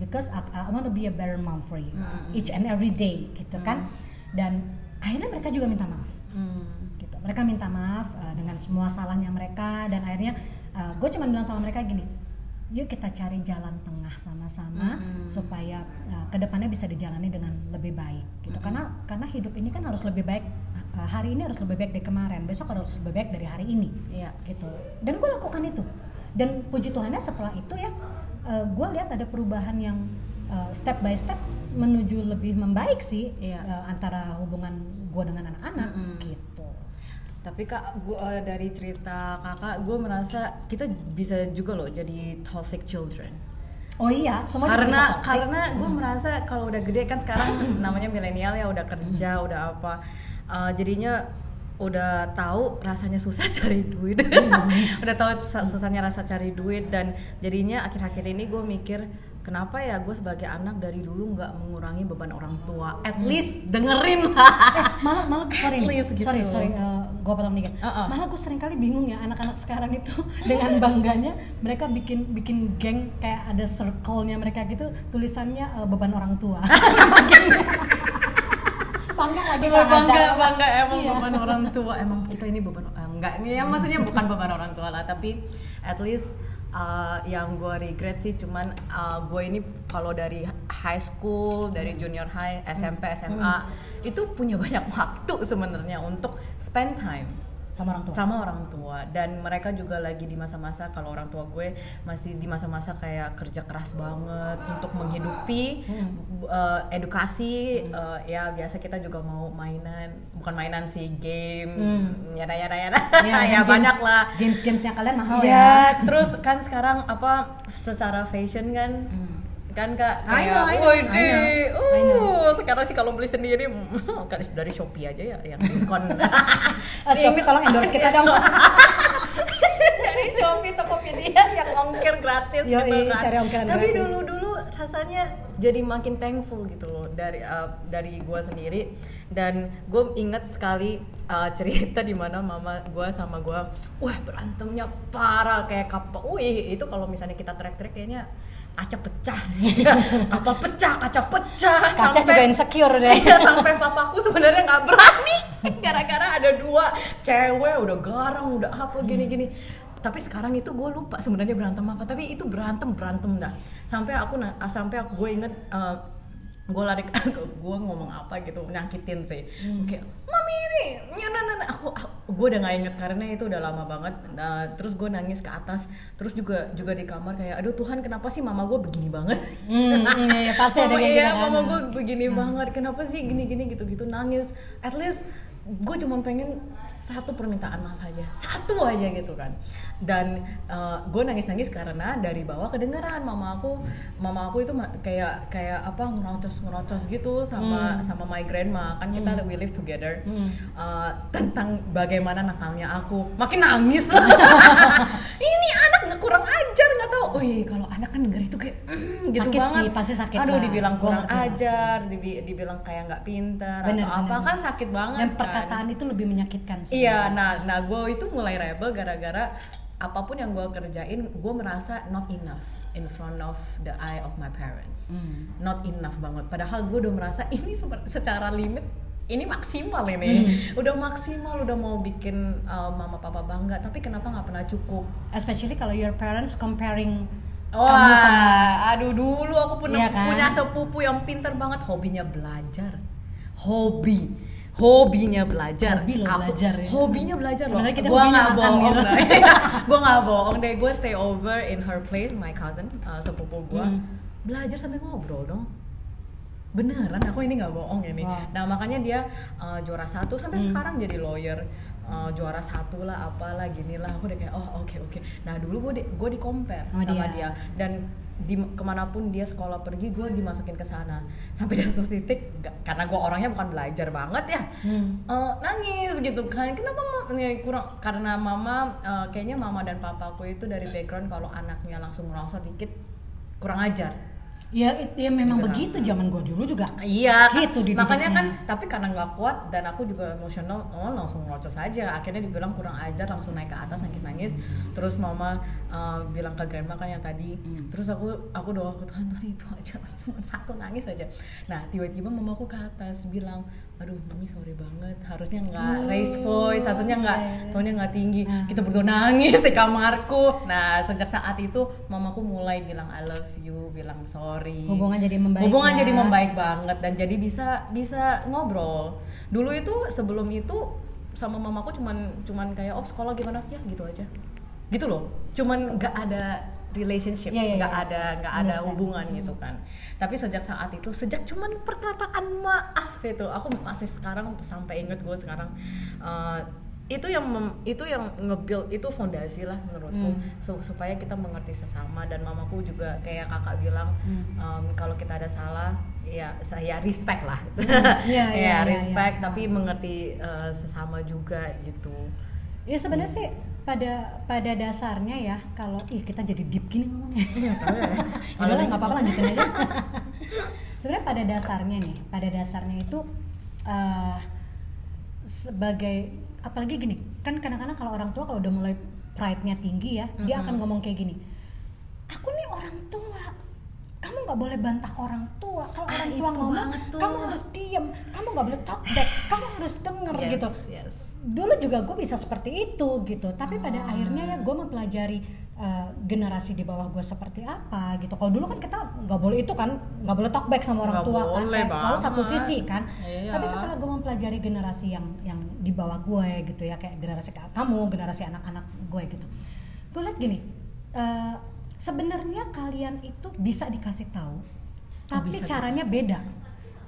because I, I want to be a better mom for you Hmm. each and every day gitu kan dan akhirnya mereka juga minta maaf Hmm. gitu. Mereka minta maaf uh, dengan semua salahnya mereka dan akhirnya gue cuma bilang sama mereka gini, yuk kita cari jalan tengah sama-sama Mm-mm. supaya uh, ke depannya bisa dijalani dengan lebih baik gitu. Karena karena hidup ini kan harus lebih baik uh, hari ini harus lebih baik dari kemarin, besok harus lebih baik dari hari ini Iya. gitu. Dan gue lakukan itu. Dan puji Tuhannya setelah itu ya, gue lihat ada perubahan yang uh, step by step menuju lebih membaik sih Iya. uh, antara hubungan gue dengan anak-anak Mm-mm. gitu. Tapi kak, gua eh, dari cerita kakak, gue merasa kita bisa juga loh jadi toxic children. Oh iya, semua karena karena gue merasa kalau udah gede kan sekarang namanya milenial ya udah kerja udah apa Eh, jadinya udah tahu rasanya susah cari duit. Udah tahu susah- susahnya rasa cari duit dan jadinya akhir-akhir ini gue mikir kenapa ya gue sebagai anak dari dulu nggak mengurangi beban orang tua? At least dengerin lah. malah malah sorry least gitu. sorry sorry gue potong dikit. Uh-uh. malah gue sering kali bingung ya anak-anak sekarang itu dengan bangganya mereka bikin bikin geng kayak ada circle-nya mereka gitu tulisannya eh, beban orang tua bangga lagi bangga ngajar. bangga emang Iya. beban orang tua. Emang kita ini beban eh, enggak ini ya maksudnya bukan beban orang tua lah. Tapi at least uh, yang gue regret sih cuman uh, gue ini kalau dari high school dari junior high SMP SMA itu punya banyak waktu sebenarnya untuk spend time sama orang tua? Sama orang tua. Dan mereka juga lagi di masa-masa kalau orang tua gue masih di masa-masa kayak kerja keras banget untuk menghidupi uh, edukasi uh, ya biasa kita juga mau mainan bukan mainan sih game. Hmm. yada yada yada Ya, ya, games- banyak lah. Games-gamesnya kalian mahal ya ya. terus kan sekarang apa secara fashion kan kan kak kayak know, I know, "Wih, I di, know, I know." uh, sekarang sih kalau beli sendiri kan dari Shopee aja ya yang diskon Eh, Shopee tolong endorse kita dong dari Shopee Tokopedia yang ongkir gratis Yoi, gitu kan. cari Tapi gratis. dulu dulu rasanya jadi makin thankful gitu loh dari uh, dari gua sendiri dan gue inget sekali uh, cerita di mana mama gua sama gua wah berantemnya parah kayak kapal. Wih itu kalau misalnya kita trek-trek kayaknya kaca pecah. Kapal pecah kaca pecah. Kaca juga insecure deh. Iya sampai papaku sebenarnya nggak berani. Gara-gara ada dua cewek udah garang udah apa gini-gini. Tapi sekarang itu gue lupa sebenarnya berantem apa. Tapi itu berantem berantem dah. Sampai aku sampai aku gue inget gue lari gue ngomong apa gitu nyakitin sih. Kayak mami ini nyana nana aku, gue udah nggak inget karena itu udah lama banget. Nah, terus gue nangis ke atas. Terus juga juga di kamar kayak aduh Tuhan kenapa sih mama gue begini banget? Hmm, iya, iya, pasti ada mama, kayak iya, gitu kan. mama gue begini banget. Kenapa sih gini gini gitu gitu nangis. At least gue cuma pengen satu permintaan maaf aja. Satu aja gitu kan. Dan gue nangis nangis karena dari bawah kedengeran mama aku. Mama aku itu kayak kayak apa ngerocos ngerocos gitu sama sama my grandma. Kan kita we live together. Uh, tentang bagaimana nakalnya aku. Makin nangis. Ini anak nggak kurang ajar nggak tahu. Wih kalau anak kan denger itu kayak mm, gitu Sakit banget. sih, pasti sakit aduh lah. dibilang kurang lah. ajar dibi- dibilang kayak nggak pintar Bener, atau apa bener. kan sakit banget dan kan. Perkataan itu lebih menyakitkan sih iya nah nah gue itu mulai rebel gara-gara apa pun yang gue kerjain gue merasa not enough in front of the eye of my parents Hmm. not enough banget padahal gue udah merasa ini secara limit ini maksimal Hmm. ini udah maksimal udah mau bikin uh, mama papa bangga tapi kenapa nggak pernah cukup especially kalau your parents comparing kamu sama Wah, aduh dulu aku pernah Iya kan? punya sepupu yang pintar banget hobinya belajar. Hobi. Hobinya belajar. Hobi loh belajar ya. Hobinya belajar. Sebenarnya kita gua nggak bohong. gitu. deh. gua nggak bohong deh. Gue stay over in her place, my cousin, uh, sepupu gua. Hmm. Belajar sambil ngobrol dong. Beneran, aku ini nggak bohong ini. Wow. Nah makanya dia uh, juara satu sampai Hmm. sekarang jadi lawyer. Uh, juara satu lah, apalah gini lah. Aku udah kayak oh oke oke. Nah dulu gue di, gue di compare Sama sama dia. dia dan di ke mana pun dia sekolah pergi gue dimasukin ke sana. Sampai di satu titik gak- karena gue orangnya bukan belajar banget ya. Hmm. eh, nangis gitu kan. Kenapa ini kurang karena mama eh, kayaknya mama dan papaku itu dari background kalau anaknya langsung ngerosot dikit kurang ajar ya, it- ya memang Gitu kan. begitu zaman gua dulu juga Iya, kan, Gitu dididiknya. makanya kan tapi karena nggak kuat dan aku juga emosional, oh langsung ngerocos aja. Akhirnya dibilang kurang ajar, langsung naik ke atas nangis-nangis. Terus mama uh, bilang ke grandma kan yang tadi. Hmm. Terus aku aku doa aku Tuhan Tuhan itu aja, cuma satu nangis aja. Nah tiba-tiba mamaku ke atas bilang, aduh mami sorry banget, harusnya nggak raise voice, harusnya nggak iya. tonnya nggak tinggi. Hmm. Kita berdua nangis di kamarku. Nah sejak saat itu mamaku mulai bilang I love you, bilang sorry hubungan jadi membaik hubungan ya. jadi membaik banget dan jadi bisa bisa ngobrol dulu itu sebelum itu sama mamaku cuman cuman kayak oh sekolah gimana ya gitu aja gitu loh cuman nggak ada relationship Iya, iya, nggak iya. ada nggak ada Understand. hubungan gitu kan tapi sejak saat itu sejak cuman perkataan maaf itu aku masih sekarang sampai inget gue sekarang uh, itu yang mem- itu yang nge-build itu fondasi lah menurutku Hmm. So- supaya kita mengerti sesama dan mamaku juga kayak kakak bilang Hmm. um, kalau kita ada salah ya saya respect lah Iya, iya, iya, ya respect iya. tapi mengerti uh, sesama juga gitu ya sebenarnya sih pada pada dasarnya ya kalau ih kita jadi deep gini ngomongnya Iya, ya. Udah lah nggak apa-apa lanjutin aja. Sebenarnya pada dasarnya nih, pada dasarnya itu eh, sebagai apalagi gini, kan kadang-kadang kalau orang tua kalau udah mulai pride-nya tinggi ya, dia akan ngomong kayak gini. Aku nih orang tua. Kamu nggak boleh bantah orang tua. Kalau Ah, orang tua ngomong, kamu harus diem. Kamu nggak boleh talk back. Kamu harus denger Yes, gitu yes. Dulu juga gue bisa seperti itu gitu tapi pada Ah. akhirnya ya gue mempelajari eh, generasi di bawah gue seperti apa gitu. Kalau dulu kan kita nggak boleh itu kan, nggak boleh talk back sama orang Nggak tua kan, kayak selalu satu sisi kan. Iya. Tapi setelah gue mempelajari generasi yang yang di bawah gue gitu ya, kayak generasi kamu, generasi anak-anak gue gitu, gue lihat gini, eh, sebenarnya kalian itu bisa dikasih tahu, tapi bisa caranya beda.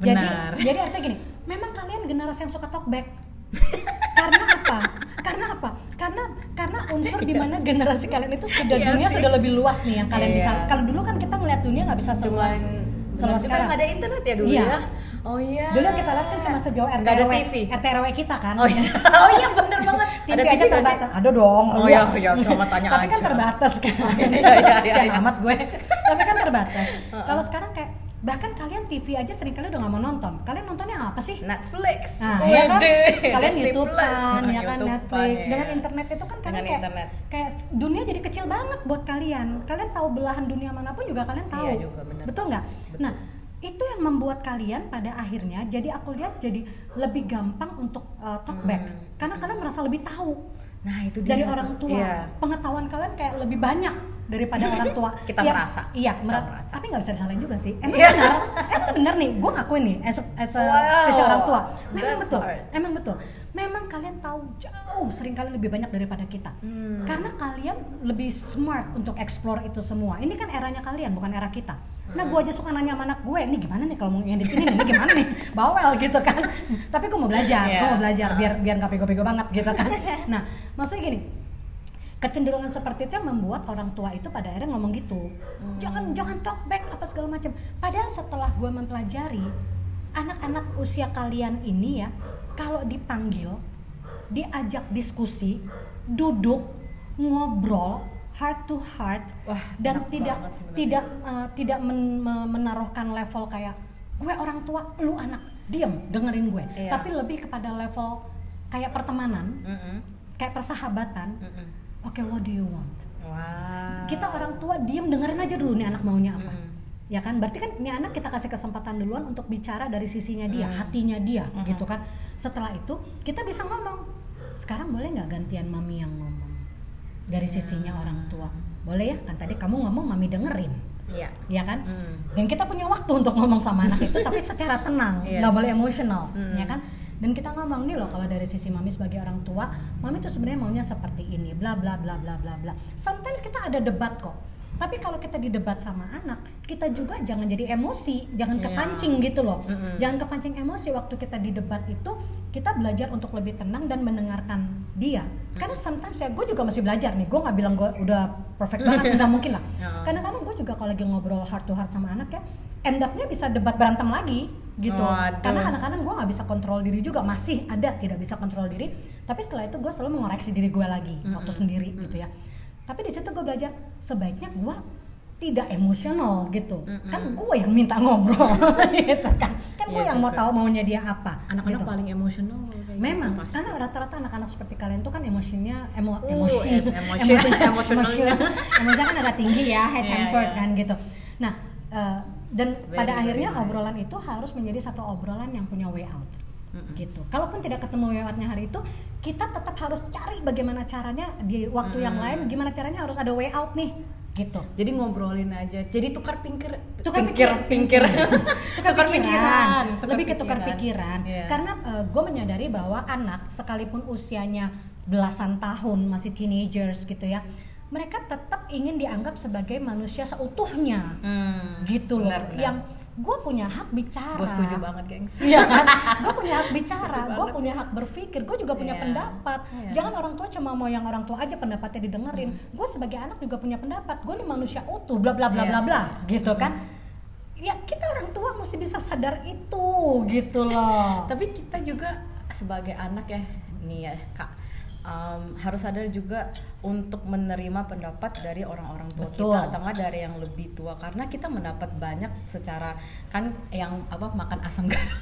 Benar. Jadi, jadi artinya gini, memang kalian generasi yang suka talk back. karena apa? Karena apa? Karena karena unsur di mana generasi kalian itu sudah Iya dunia sih. sudah lebih luas nih yang kalian Iya. bisa. Kalau dulu kan kita ngeliat dunia nggak bisa seluas Cuman seluas juga sekarang. ada internet ya dulu Iya. ya. Oh iya. Dulu yang kita lihat kan cuma sejauh RT RW, TV. RT RW kita kan. Oh iya. Oh iya bener banget. TV ada aja TV sih? terbatas. Ada dong. Oh iya, iya, cuma tanya Tapi kan aja. terbatas kan. Iya, iya, iya, Sian iya. amat gue. Tapi kan terbatas. Kalau sekarang kayak bahkan kalian TV aja sering kali udah nggak mau nonton. Kalian nontonnya apa sih? Netflix. Nah, ya kan? Wede. Kalian Disney YouTube Plus. kan, ya kan Netflix. ya. Dengan internet itu kan kalian kayak, internet. kayak dunia jadi kecil banget buat kalian. Kalian tahu belahan dunia mana pun juga kalian tahu. Iya juga, benar. Betul nggak? Nah, itu yang membuat kalian pada akhirnya jadi aku lihat jadi lebih gampang untuk uh, talk back Hmm. karena kalian merasa lebih tahu Nah, itu dia. dari orang tua. Iya. Pengetahuan kalian kayak lebih banyak daripada orang tua. Kita Ya, merasa. Iya, Kita mera- merasa. tapi nggak bisa disalahin juga sih. Emang Iya. benar, emang benar nih. Gue ngakuin nih, as, as a Wow, sisi orang tua. Memang that's betul, hard. emang betul. Memang kalian tahu jauh sering kali lebih banyak daripada kita. Hmm. Karena kalian lebih smart untuk explore itu semua. Ini kan eranya kalian, bukan era kita. Nah, gue aja suka nanya sama anak gue, ini gimana nih kalau mau ngedit ini, ini gimana nih, bawel gitu kan. Tapi gue mau belajar, gue Iya. mau belajar biar biar nggak bego-bego banget gitu kan. Nah, maksudnya gini, kecenderungan seperti itu yang membuat orang tua itu pada akhirnya ngomong gitu jangan jangan talk back apa segala macam padahal setelah gue mempelajari anak-anak usia kalian ini ya kalau dipanggil diajak diskusi duduk ngobrol heart to heart Wah, dan tidak tidak eh, tidak men- me- menaruhkan level kayak gue orang tua lu anak diem dengerin gue Iya. tapi lebih kepada level kayak pertemanan Mm-mm. kayak persahabatan Mm-mm. Oke, what do you want? Wow. Kita orang tua diem dengerin aja dulu nih anak maunya apa. Mm-mm. Ya kan? Berarti kan ini anak kita kasih kesempatan duluan untuk bicara dari sisinya dia, Mm. hatinya dia, Mm-mm. gitu kan. Setelah itu kita bisa ngomong. Sekarang boleh nggak gantian mami yang ngomong dari Iya. sisinya orang tua? Boleh ya? Kan tadi kamu ngomong mami dengerin, Iya. ya kan? Mm. Dan kita punya waktu untuk ngomong sama anak itu, tapi secara tenang, Yes. nggak boleh emosional, Mm. ya kan? Dan kita ngomong nih loh kalau dari sisi mami sebagai orang tua, mami tuh sebenarnya maunya seperti ini, bla bla bla bla bla bla. Sometimes kita ada debat kok. Tapi kalau kita didebat sama anak, kita juga jangan jadi emosi, jangan Iya. kepancing gitu loh. Mm-mm. Jangan kepancing emosi waktu kita didebat itu, kita belajar untuk lebih tenang dan mendengarkan dia. Karena sometimes ya gue juga masih belajar nih. Gue nggak bilang gue udah perfect banget, nggak mungkin lah. Ya. Karena kadang gue juga kalau lagi ngobrol heart to heart sama anak ya, end up-nya bisa debat berantem lagi gitu. Waduh. Karena kadang-kadang gue nggak bisa kontrol diri juga, masih ada tidak bisa kontrol diri. Tapi setelah itu gue selalu mengoreksi diri gue lagi waktu sendiri gitu ya. Tapi di situ gue belajar sebaiknya gue tidak emosional gitu. Mm-mm. Kan gue yang minta ngobrol gitu kan. Kan gue Iya yang mau juga. tahu maunya dia apa. Anak-anak gitu. paling emosional gitu, Memang, pasti. karena rata-rata anak-anak seperti kalian tuh kan emosinya emo, Uh, emosi, em- emosi- emosionalnya. emosinya kan agak tinggi ya, head Iya, tempered iya. kan gitu. Nah, eh, dan Very, pada very akhirnya nice. obrolan itu harus menjadi satu obrolan yang punya way out. Mm-mm. Gitu. Kalaupun tidak ketemu way hari itu, kita tetap harus cari bagaimana caranya di waktu yang Mm. lain, gimana caranya harus ada way out nih, gitu. Jadi ngobrolin aja. Jadi tukar pinker, tukar pinker, pikir, pinker, tukar, pikiran, tukar lebih ke tukar pikiran Iya. karena gue menyadari bahwa anak sekalipun usianya belasan tahun masih teenagers gitu ya mereka tetap ingin dianggap sebagai manusia seutuhnya Hmm, gitu loh benar, benar. yang gue punya hak bicara gue setuju banget, gengs. Iya kan? Gue punya hak bicara, gue punya hak berpikir, gue juga punya Iya. pendapat. Iya. Jangan orang tua cuma mau yang orang tua aja pendapatnya didengerin. Hmm. Gue sebagai anak juga punya pendapat. Gue nih manusia utuh, bla bla bla Iya. bla bla, gitu Hmm. kan? Ya kita orang tua mesti bisa sadar itu, gitu loh. Tapi kita juga sebagai anak ya, nih ya kak, um, harus sadar juga untuk menerima pendapat dari orang-orang tua Betul. kita atau enggak dari yang lebih tua karena kita mendapat banyak secara kan yang apa makan asam garam.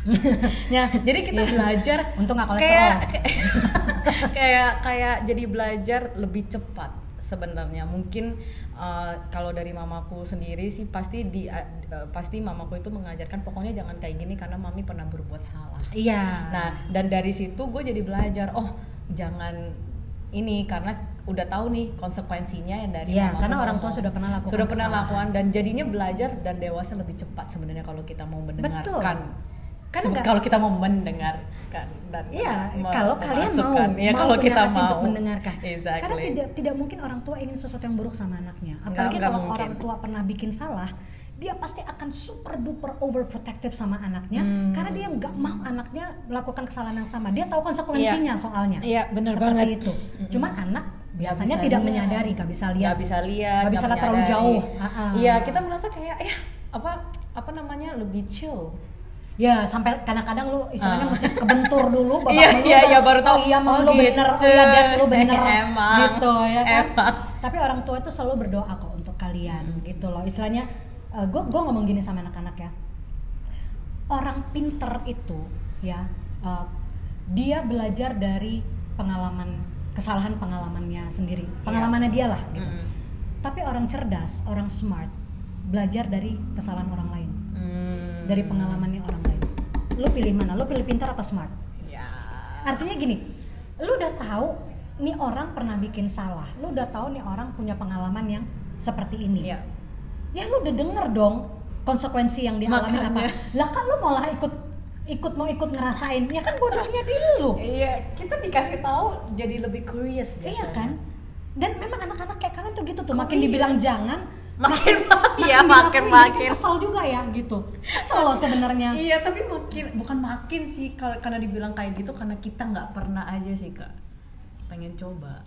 ya, jadi kita Iya. belajar Untung nggak kayak kolesterol. kayak kayak kayak jadi belajar lebih cepat sebenarnya mungkin uh, kalau dari mamaku sendiri sih pasti di uh, pasti mamaku itu mengajarkan pokoknya jangan kayak gini karena mami pernah berbuat salah Iya. nah dan dari situ gue jadi belajar oh jangan ini karena udah tahu nih konsekuensinya yang dari mama karena orang tua sudah pernah lakukan sudah pernah kesalahan. lakukan dan jadinya belajar dan dewasa lebih cepat sebenarnya kalau kita mau mendengarkan Kan Sebe- kalau kita mau mendengarkan dan Iya, me- kalau kalian mau. Iya, mau kalau kita mau untuk mendengarkan. exactly. Karena tidak tidak mungkin orang tua ingin sesuatu yang buruk sama anaknya. Apalagi nggak kalau mungkin. orang tua pernah bikin salah, dia pasti akan super duper overprotective sama anaknya Hmm. karena dia nggak mau anaknya melakukan kesalahan yang sama. Dia tahu konsekuensinya soalnya. Iya, benar Seperti banget. itu. Cuman anak biasanya bisa tidak lihat. menyadari, nggak bisa lihat. nggak bisa lihat Nggak bisa lihat terlalu jauh. Iya kita merasa kayak ya apa apa namanya lebih chill Ya sampai kadang-kadang lu istilahnya Ah. mesti kebentur dulu bapak Iya, lu iya, iya, baru tahu. oh iya mam Oh, lu bener oh gitu. iya dad lu bener Emang. gitu ya kan Emang. tapi orang tua itu selalu berdoa kok untuk kalian Hmm. gitu loh istilahnya gue gue ngomong gini sama anak-anak ya orang pinter itu ya eh, dia belajar dari pengalaman kesalahan pengalamannya sendiri pengalamannya dia lah gitu Mm-mm. tapi orang cerdas orang smart belajar dari kesalahan orang lain Hmm. dari pengalamannya orang lain. Lu pilih mana? Lu pilih pintar apa smart? ya Artinya gini, lu udah tahu nih orang pernah bikin salah. Lu udah tahu nih orang punya pengalaman yang seperti ini. Iya. Ya lu udah denger dong konsekuensi yang dialami apa. Lah kan lu malah ikut ikut mau ikut ngerasain. Ya kan bodohnya diri lu. Iya, kita dikasih tahu jadi lebih curious biasanya. Iya kan? Dan memang anak-anak kayak kalian tuh gitu tuh, makin Curious. dibilang jangan, Makin iya, dilakuin, makin makin. kesel juga ya gitu. Kesel loh sebenarnya. Iya, tapi makin bukan makin sih kalau karena dibilang kayak gitu karena kita nggak pernah aja sih kak pengen coba.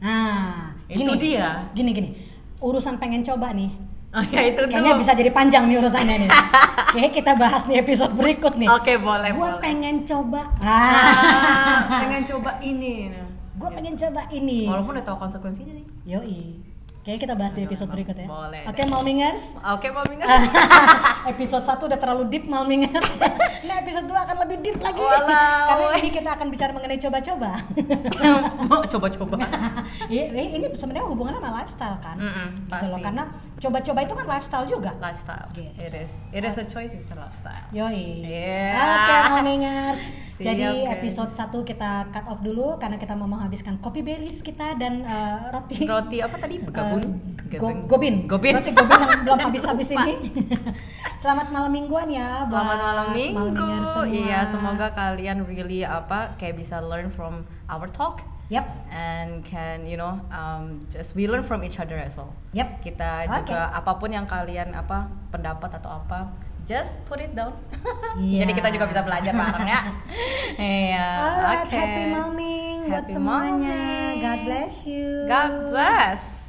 Nah, Itu gini, dia. Gini gini. Urusan pengen coba nih. Oh ya itu Kayaknya tuh. bisa jadi panjang nih urusannya nih. Kayaknya kita bahas di episode berikut nih. Oke boleh boleh. pengen coba. Ah, pengen coba ini. Gua pengen coba ini. Walaupun udah tahu konsekuensinya nih. Yoi. Kayaknya kita bahas di episode berikut ya. Boleh Oke, Malmingers. Oke, Malmingers. episode 1 udah terlalu deep Malmingers. nah, episode 2 akan lebih deep lagi. Walau. Karena ini kita akan bicara mengenai coba-coba. Coba-coba. Ini ini sebenarnya hubungannya sama lifestyle kan. Mm-mm, Gitu loh. pasti. Karena coba-coba itu kan lifestyle juga. Lifestyle. Gitu. It is. It is a choice, it's a lifestyle. Yoi. Yeah. Oke, Momingers. Siap, Jadi guys. episode 1 kita cut off dulu karena kita mau menghabiskan kopi Baileys kita dan eh, roti Roti apa tadi? Gabun? Eh, go- gobin. Gobin. Roti gobin yang belum habis-habis ini. Selamat malam mingguan ya Selamat malam minggu. Semua. Iya, semoga kalian really apa kayak bisa learn from our talk Yap. and can you know um, just we learn from each other as well. Yap. Kita Oke. juga apa pun yang kalian apa pendapat atau apa just put it down. Iya. Jadi kita juga bisa belajar bareng ya. Iya. Oke. happy buat Happy semuanya. malming. God bless you. God bless.